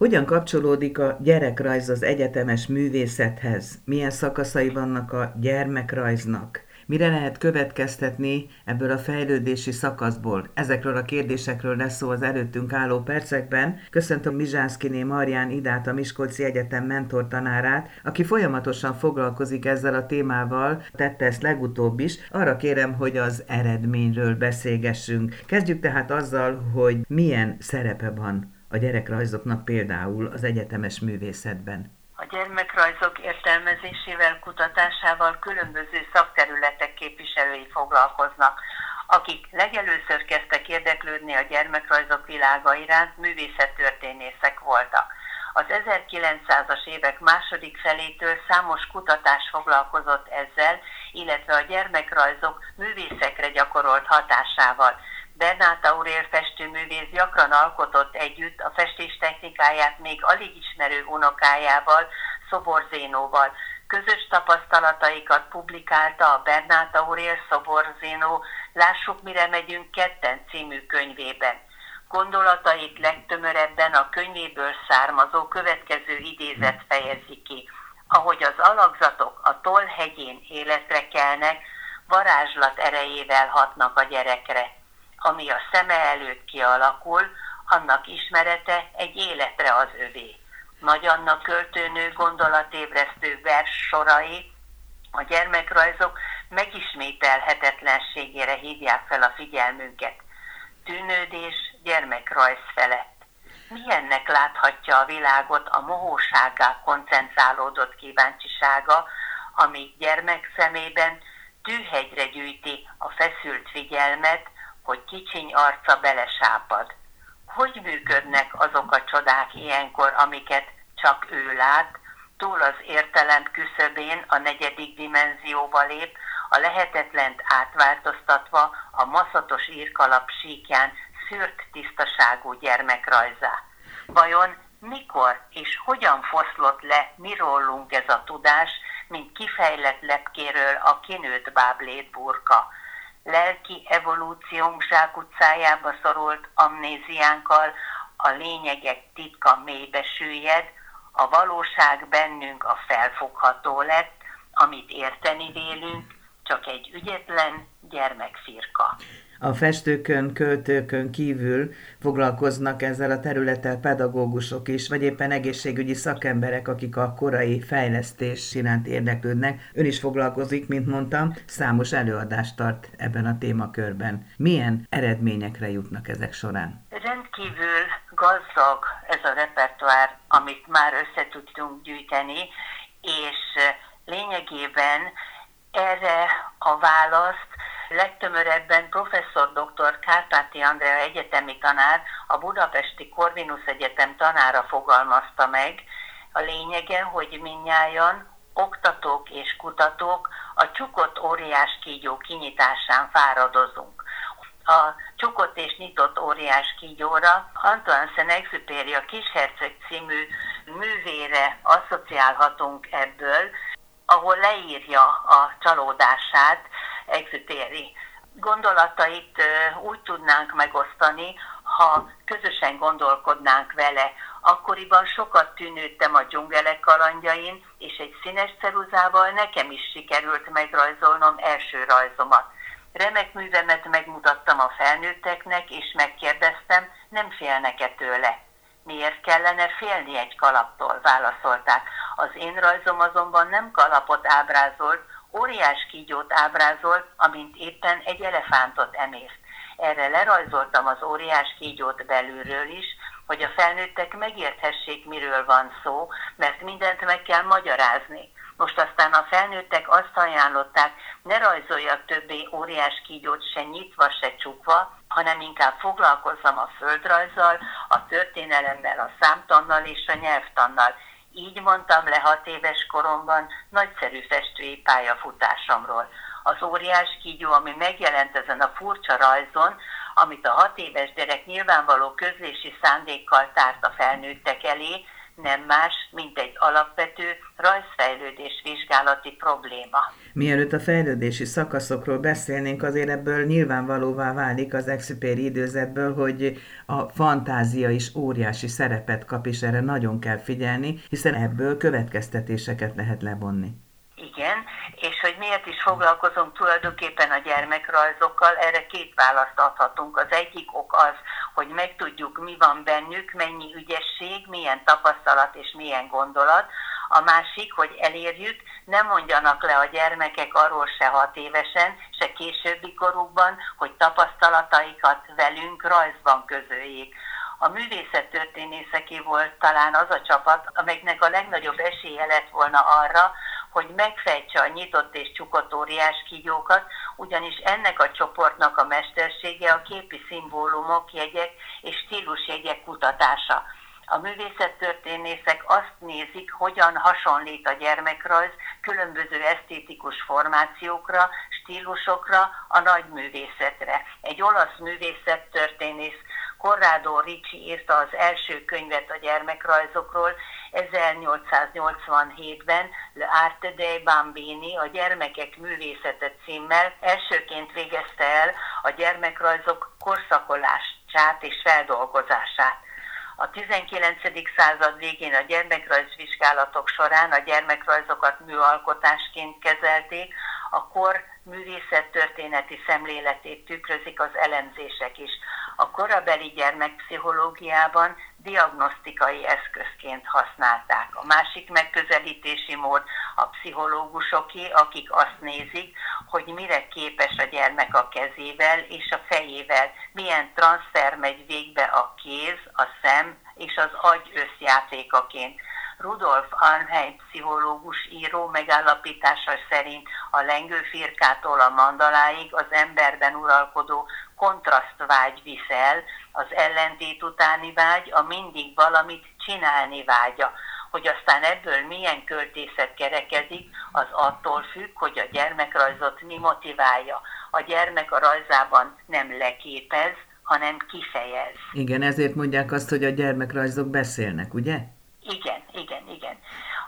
Hogyan kapcsolódik a gyerekrajz az egyetemes művészethez? Milyen szakaszai vannak a gyermekrajznak? Mire lehet következtetni ebből a fejlődési szakaszból? Ezekről a kérdésekről lesz szó az előttünk álló percekben. Köszöntöm Mizsánszkiné Marján Idát, a Miskolci Egyetem mentortanárát, aki folyamatosan foglalkozik ezzel a témával, tette ezt legutóbb is. Arra kérem, hogy az eredményről beszélgessünk. Kezdjük tehát azzal, hogy milyen szerepe van a gyerekrajzoknak például az egyetemes művészetben a gyermekrajzok értelmezésével, kutatásával különböző szakterületek képviselői foglalkoznak, akik legelőször kezdtek érdeklődni a gyermekrajzok világa iránt, művészettörténészek voltak. Az 1900-as évek második felétől számos kutatás foglalkozott ezzel, illetve a gyermekrajzok művészekre gyakorolt hatásával. Bernát Aurél festőművész gyakran alkotott együtt a festés technikáját még alig ismerő unokájával, Szoborzénóval. Közös tapasztalataikat publikálta a Bernát Aurél Szoborzénó Lássuk, mire megyünk ketten című könyvében. Gondolatait legtömörebben a könyvéből származó következő idézet fejezi ki. Ahogy az alakzatok a toll hegyén életre kelnek, varázslat erejével hatnak a gyerekre ami a szeme előtt kialakul, annak ismerete egy életre az övé. Nagy Anna költőnő gondolatébresztő vers sorai, a gyermekrajzok megismételhetetlenségére hívják fel a figyelmünket. Tűnődés gyermekrajz felett. Milyennek láthatja a világot a mohóságá koncentrálódott kíváncsisága, ami gyermek szemében tűhegyre gyűjti a feszült figyelmet, hogy kicsiny arca belesápad. Hogy működnek azok a csodák ilyenkor, amiket csak ő lát, túl az értelem küszöbén a negyedik dimenzióba lép, a lehetetlent átváltoztatva a maszatos írkalap síkján szűrt tisztaságú gyermekrajzá. Vajon mikor és hogyan foszlott le mi rólunk ez a tudás, mint kifejlett lepkéről a kinőtt báblét burka? Lelki evolúciónk zsákutcájába szorult amnéziánkkal a lényegek titka mélybe süllyed, a valóság bennünk a felfogható lett, amit érteni vélünk, csak egy ügyetlen gyermekfirka a festőkön, költőkön kívül foglalkoznak ezzel a területtel pedagógusok is, vagy éppen egészségügyi szakemberek, akik a korai fejlesztés iránt érdeklődnek. Ön is foglalkozik, mint mondtam, számos előadást tart ebben a témakörben. Milyen eredményekre jutnak ezek során? Rendkívül gazdag ez a repertoár, amit már össze tudtunk gyűjteni, és lényegében erre a választ legtömörebben professzor dr. Kárpáti Andrea egyetemi tanár, a Budapesti Corvinus Egyetem tanára fogalmazta meg. A lényege, hogy minnyáján oktatók és kutatók a csukott óriás kígyó kinyitásán fáradozunk. A csukott és nyitott óriás kígyóra Antoine Saint-Exupéry a Kisherceg című művére asszociálhatunk ebből, ahol leírja a csalódását, exutéri gondolatait úgy tudnánk megosztani, ha közösen gondolkodnánk vele. Akkoriban sokat tűnődtem a dzsungelek kalandjain, és egy színes ceruzával nekem is sikerült megrajzolnom első rajzomat. Remek művemet megmutattam a felnőtteknek, és megkérdeztem, nem félnek-e tőle. Miért kellene félni egy kalaptól? válaszolták. Az én rajzom azonban nem kalapot ábrázolt, óriás kígyót ábrázolt, amint éppen egy elefántot emészt. Erre lerajzoltam az óriás kígyót belülről is, hogy a felnőttek megérthessék, miről van szó, mert mindent meg kell magyarázni. Most aztán a felnőttek azt ajánlották, ne rajzoljak többé óriás kígyót se nyitva, se csukva, hanem inkább foglalkozzam a földrajzzal, a történelemmel, a számtannal és a nyelvtannal. Így mondtam le hat éves koromban nagyszerű festői pályafutásomról. Az óriás kígyó, ami megjelent ezen a furcsa rajzon, amit a hat éves gyerek nyilvánvaló közlési szándékkal tárt a felnőttek elé, nem más, mint egy alapvető rajzfejlődés vizsgálati probléma. Mielőtt a fejlődési szakaszokról beszélnénk, azért ebből nyilvánvalóvá válik az exupéri időzetből, hogy a fantázia is óriási szerepet kap, és erre nagyon kell figyelni, hiszen ebből következtetéseket lehet levonni. Igen, és hogy miért is foglalkozunk tulajdonképpen a gyermekrajzokkal, erre két választ adhatunk. Az egyik ok az, hogy megtudjuk, mi van bennük, mennyi ügyesség, milyen tapasztalat és milyen gondolat. A másik, hogy elérjük, nem mondjanak le a gyermekek arról se hat évesen, se későbbi korukban, hogy tapasztalataikat velünk rajzban közöljék. A művészettörténészeké volt talán az a csapat, amelynek a legnagyobb esélye lett volna arra, hogy megfejtse a nyitott és csukott óriás kígyókat, ugyanis ennek a csoportnak a mestersége a képi szimbólumok, jegyek és stílusjegyek kutatása. A művészettörténészek azt nézik, hogyan hasonlít a gyermekrajz különböző esztétikus formációkra, stílusokra, a nagy művészetre. Egy olasz művészettörténész Corrado Ricci írta az első könyvet a gyermekrajzokról, 1887-ben Le Arte dei Bambini, a gyermekek művészete címmel elsőként végezte el a gyermekrajzok korszakolását és feldolgozását. A 19. század végén a gyermekrajzvizsgálatok során a gyermekrajzokat műalkotásként kezelték, a kor művészettörténeti szemléletét tükrözik az elemzések is. A korabeli gyermekpszichológiában diagnosztikai eszközként használták. A másik megközelítési mód a pszichológusoké, akik azt nézik, hogy mire képes a gyermek a kezével és a fejével, milyen transfer megy végbe a kéz, a szem és az agy összjátékaként. Rudolf Arnheim pszichológus író megállapítása szerint a lengőfirkától a mandaláig az emberben uralkodó kontrasztvágy viszel, az ellentét utáni vágy, a mindig valamit csinálni vágya. Hogy aztán ebből milyen költészet kerekezik, az attól függ, hogy a gyermekrajzot mi motiválja. A gyermek a rajzában nem leképez, hanem kifejez. Igen, ezért mondják azt, hogy a gyermekrajzok beszélnek, ugye? Igen, igen, igen.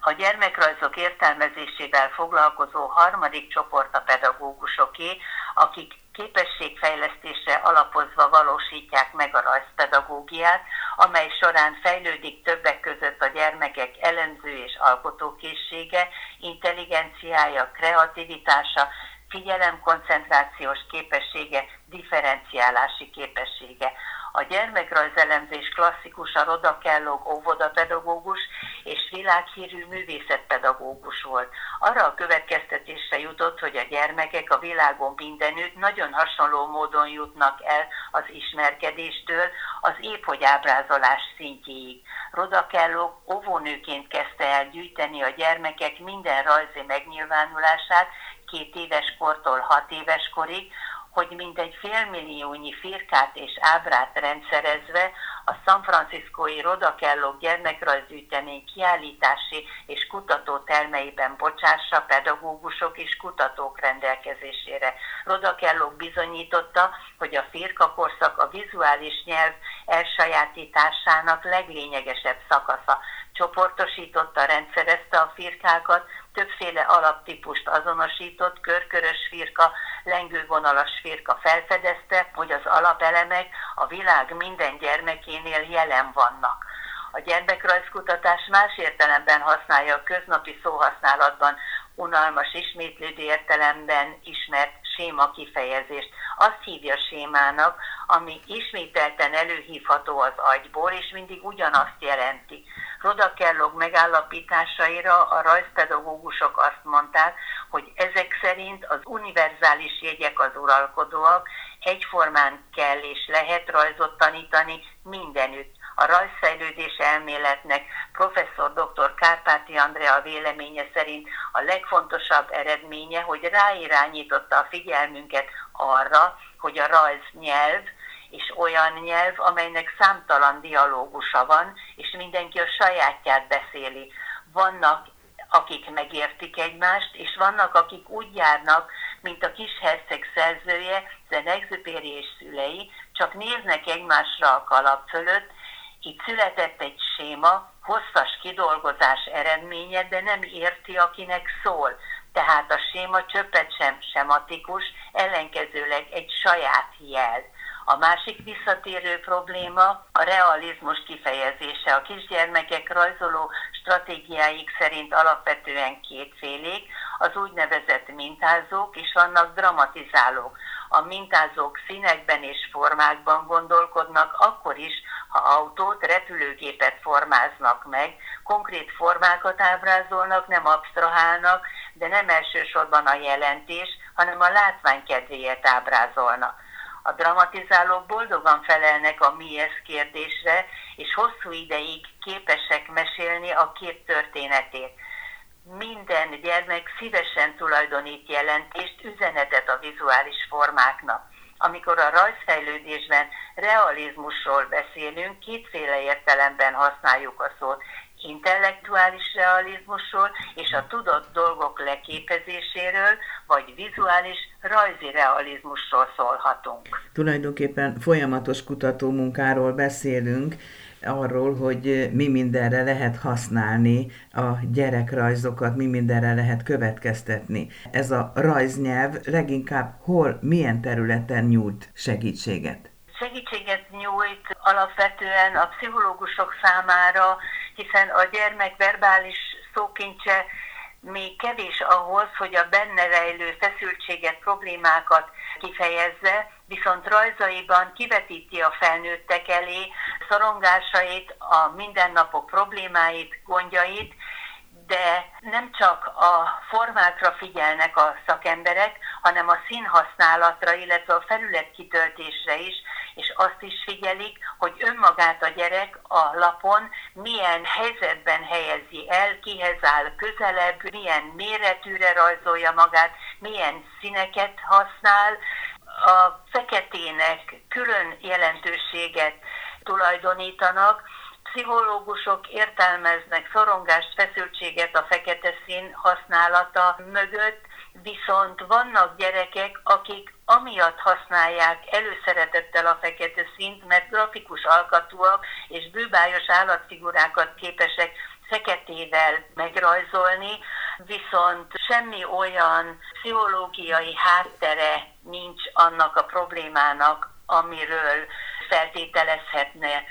A gyermekrajzok értelmezésével foglalkozó harmadik csoport a pedagógusoké, akik képességfejlesztésre alapozva valósítják meg a rajzpedagógiát, amely során fejlődik többek között a gyermekek elemző és alkotókészsége, intelligenciája, kreativitása, figyelemkoncentrációs képessége, differenciálási képessége. A gyermekrajzelemzés klasszikus a Roda Kellogg óvodapedagógus és világhírű művészetpedagógus volt. Arra a következtetésre jutott, hogy a gyermekek a világon mindenütt nagyon hasonló módon jutnak el az ismerkedéstől az épp hogy ábrázolás szintjéig. Roda Kellogg óvónőként kezdte el gyűjteni a gyermekek minden rajzi megnyilvánulását, két éves kortól hat éves korig, hogy mintegy félmilliónyi firkát és ábrát rendszerezve a San Franciscoi Rodakello gyermekrajzgyűjtemény kiállítási és kutató termeiben bocsássa pedagógusok és kutatók rendelkezésére. Rodakello bizonyította, hogy a firkakorszak a vizuális nyelv elsajátításának leglényegesebb szakasza. Csoportosította, rendszerezte a firkákat, többféle alaptípust azonosított, körkörös firka, lengővonalas firka felfedezte, hogy az alapelemek a világ minden gyermekénél jelen vannak. A gyermekrajzkutatás más értelemben használja a köznapi szóhasználatban unalmas ismétlődő értelemben ismert séma kifejezést. Azt hívja sémának, ami ismételten előhívható az agyból, és mindig ugyanazt jelenti. Roda Kellogg megállapításaira a rajzpedagógusok azt mondták, hogy ezek szerint az univerzális jegyek az uralkodóak, egyformán kell és lehet rajzot tanítani mindenütt. A rajzfejlődés elméletnek professzor dr. Kárpáti Andrea véleménye szerint a legfontosabb eredménye, hogy ráirányította a figyelmünket arra, hogy a rajz nyelv, és olyan nyelv, amelynek számtalan dialógusa van, és mindenki a sajátját beszéli. Vannak, akik megértik egymást, és vannak, akik úgy járnak, mint a kis herceg szerzője, Zenexupéri és szülei, csak néznek egymásra a kalap fölött, itt született egy séma, hosszas kidolgozás eredménye, de nem érti, akinek szól. Tehát a séma csöppet sem sematikus, ellenkezőleg egy saját jel. A másik visszatérő probléma a realizmus kifejezése. A kisgyermekek rajzoló stratégiáik szerint alapvetően kétfélék, az úgynevezett mintázók, és vannak dramatizálók. A mintázók színekben és formákban gondolkodnak, akkor is, ha autót, repülőgépet formáznak meg, konkrét formákat ábrázolnak, nem absztrahálnak, de nem elsősorban a jelentés, hanem a látvány kedvéért ábrázolnak. A dramatizálók boldogan felelnek a mi ez kérdésre, és hosszú ideig képesek mesélni a kép történetét. Minden gyermek szívesen tulajdonít jelentést, üzenetet a vizuális formáknak. Amikor a rajzfejlődésben realizmusról beszélünk, kétféle értelemben használjuk a szót intellektuális realizmusról és a tudott dolgok leképezéséről, vagy vizuális rajzi realizmusról szólhatunk. Tulajdonképpen folyamatos kutatómunkáról beszélünk, arról, hogy mi mindenre lehet használni a gyerekrajzokat, mi mindenre lehet következtetni. Ez a rajznyelv leginkább hol, milyen területen nyújt segítséget? Segítséget nyújt alapvetően a pszichológusok számára, hiszen a gyermek verbális szókincse még kevés ahhoz, hogy a benne rejlő feszültséget, problémákat kifejezze, viszont rajzaiban kivetíti a felnőttek elé szorongásait, a mindennapok problémáit, gondjait, de nem csak a formákra figyelnek a szakemberek, hanem a színhasználatra, illetve a felületkitöltésre is, és azt is figyelik, hogy önmagát a gyerek a lapon milyen helyzetben helyezi el, kihez áll közelebb, milyen méretűre rajzolja magát, milyen színeket használ. A feketének külön jelentőséget tulajdonítanak, pszichológusok értelmeznek szorongást, feszültséget a fekete szín használata mögött, viszont vannak gyerekek, akik amiatt használják előszeretettel a fekete színt, mert grafikus alkatúak és bőbájos állatfigurákat képesek feketével megrajzolni, viszont semmi olyan pszichológiai háttere nincs annak a problémának, amiről feltételezhetne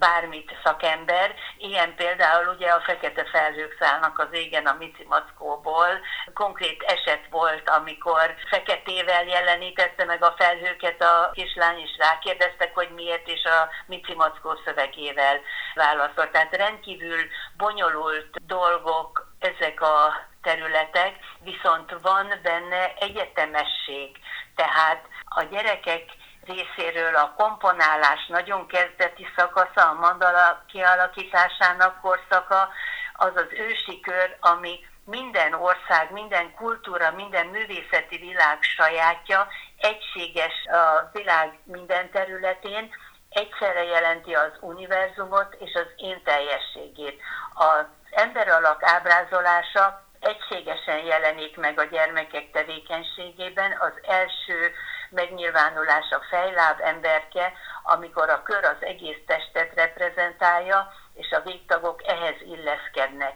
bármit szakember. Ilyen például ugye a fekete felhők szállnak az égen a Mici Mackóból. Konkrét eset volt, amikor feketével jelenítette meg a felhőket a kislány, és rákérdeztek, hogy miért, és a Mici Mackó szövegével válaszolt. Tehát rendkívül bonyolult dolgok ezek a területek, viszont van benne egyetemesség. Tehát a gyerekek részéről a komponálás nagyon kezdeti szakasza, a mandala kialakításának korszaka, az az ősi kör, ami minden ország, minden kultúra, minden művészeti világ sajátja, egységes a világ minden területén, egyszerre jelenti az univerzumot és az én teljességét. Az ember alak ábrázolása egységesen jelenik meg a gyermekek tevékenységében. Az első megnyilvánulás a fejláb emberke, amikor a kör az egész testet reprezentálja, és a végtagok ehhez illeszkednek.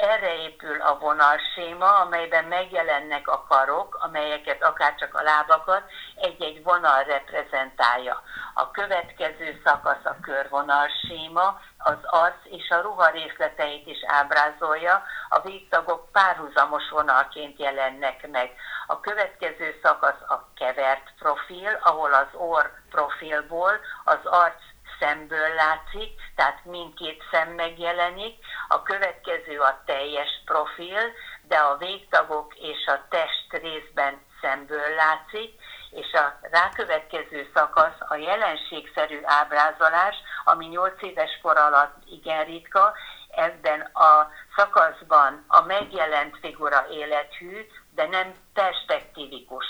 Erre épül a vonalséma, amelyben megjelennek a karok, amelyeket akár csak a lábakat egy-egy vonal reprezentálja. A következő szakasz a körvonalséma, az arc és a ruha részleteit is ábrázolja, a végtagok párhuzamos vonalként jelennek meg. A következő szakasz a kevert profil, ahol az orr profilból az arc szemből látszik, tehát mindkét szem megjelenik. A következő a teljes profil, de a végtagok és a test részben szemből látszik, és a rákövetkező szakasz a jelenségszerű ábrázolás, ami 8 éves kor alatt igen ritka, ebben a szakaszban a megjelent figura élethű, de nem perspektívikus.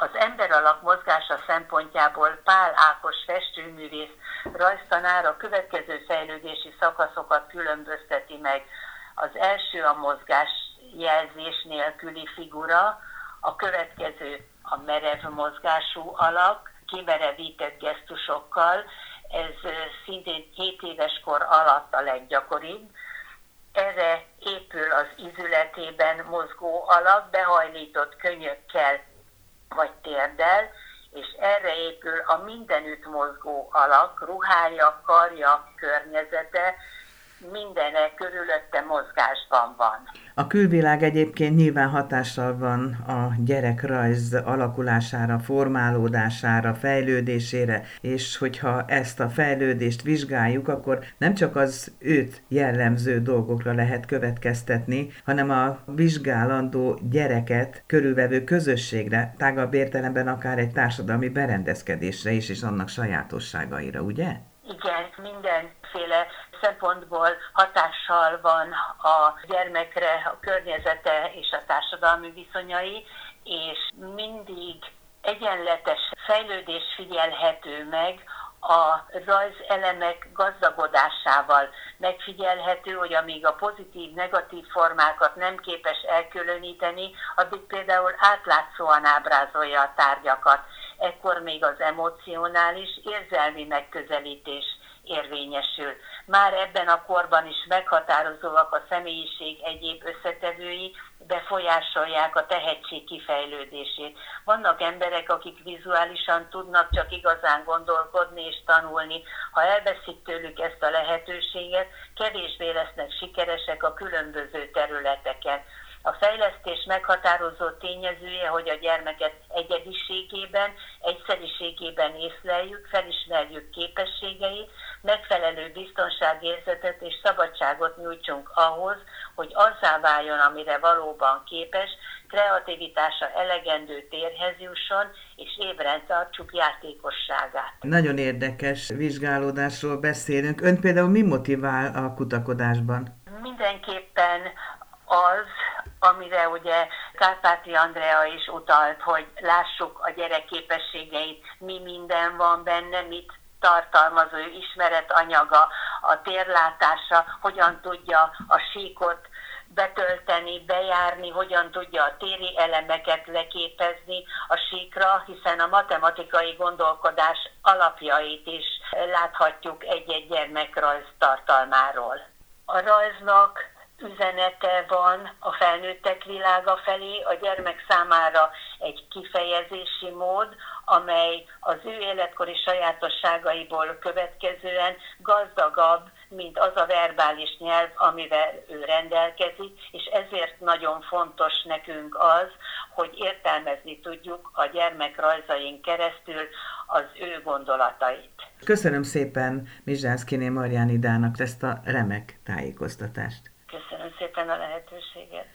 Az ember alak mozgása szempontjából Pál Ákos festőművész rajztanár a következő fejlődési szakaszokat különbözteti meg. Az első a mozgás jelzés nélküli figura, a következő a merev mozgású alak, kimerevített gesztusokkal, ez szintén 7 éves kor alatt a leggyakoribb. Erre épül az izületében mozgó alak, behajlított könyökkel vagy térdel, és erre épül a mindenütt mozgó alak, ruhája, karja, környezete, mindene körülötte mozgásban van. A külvilág egyébként nyilván hatással van a gyerekrajz alakulására, formálódására, fejlődésére, és hogyha ezt a fejlődést vizsgáljuk, akkor nem csak az őt jellemző dolgokra lehet következtetni, hanem a vizsgálandó gyereket körülvevő közösségre, tágabb értelemben akár egy társadalmi berendezkedésre is, és annak sajátosságaira, ugye? Igen, mindenféle szempontból hatással van a gyermekre a környezete és a társadalmi viszonyai, és mindig egyenletes fejlődés figyelhető meg a rajzelemek gazdagodásával megfigyelhető, hogy amíg a pozitív, negatív formákat nem képes elkülöníteni, addig például átlátszóan ábrázolja a tárgyakat. Ekkor még az emocionális, érzelmi megközelítés érvényesül. Már ebben a korban is meghatározóak a személyiség egyéb összetevői, befolyásolják a tehetség kifejlődését. Vannak emberek, akik vizuálisan tudnak csak igazán gondolkodni és tanulni. Ha elveszik tőlük ezt a lehetőséget, kevésbé lesznek sikeresek a különböző területeken. A fejlesztés meghatározó tényezője, hogy a gyermeket egyediségében, egyszeriségében észleljük, felismerjük képességeit, megfelelő biztonságérzetet és szabadságot nyújtsunk ahhoz, hogy azzá váljon, amire valóban képes, kreativitása elegendő térhez jusson, és ébren tartsuk játékosságát. Nagyon érdekes vizsgálódásról beszélünk. Ön például mi motivál a kutakodásban? Amire ugye Kárpáti Andrea is utalt, hogy lássuk a gyerek képességeit, mi minden van benne, mit tartalmazó ismeretanyaga, a térlátása, hogyan tudja a síkot betölteni, bejárni, hogyan tudja a téri elemeket leképezni a síkra, hiszen a matematikai gondolkodás alapjait is láthatjuk egy-egy gyermekrajz tartalmáról. A rajznak üzenete van a felnőttek világa felé, a gyermek számára egy kifejezési mód, amely az ő életkori sajátosságaiból következően gazdagabb, mint az a verbális nyelv, amivel ő rendelkezik, és ezért nagyon fontos nekünk az, hogy értelmezni tudjuk a gyermek rajzain keresztül az ő gondolatait. Köszönöm szépen Mizsászkiné Marjánidának ezt a remek tájékoztatást. Köszönöm szépen a lehetőséget.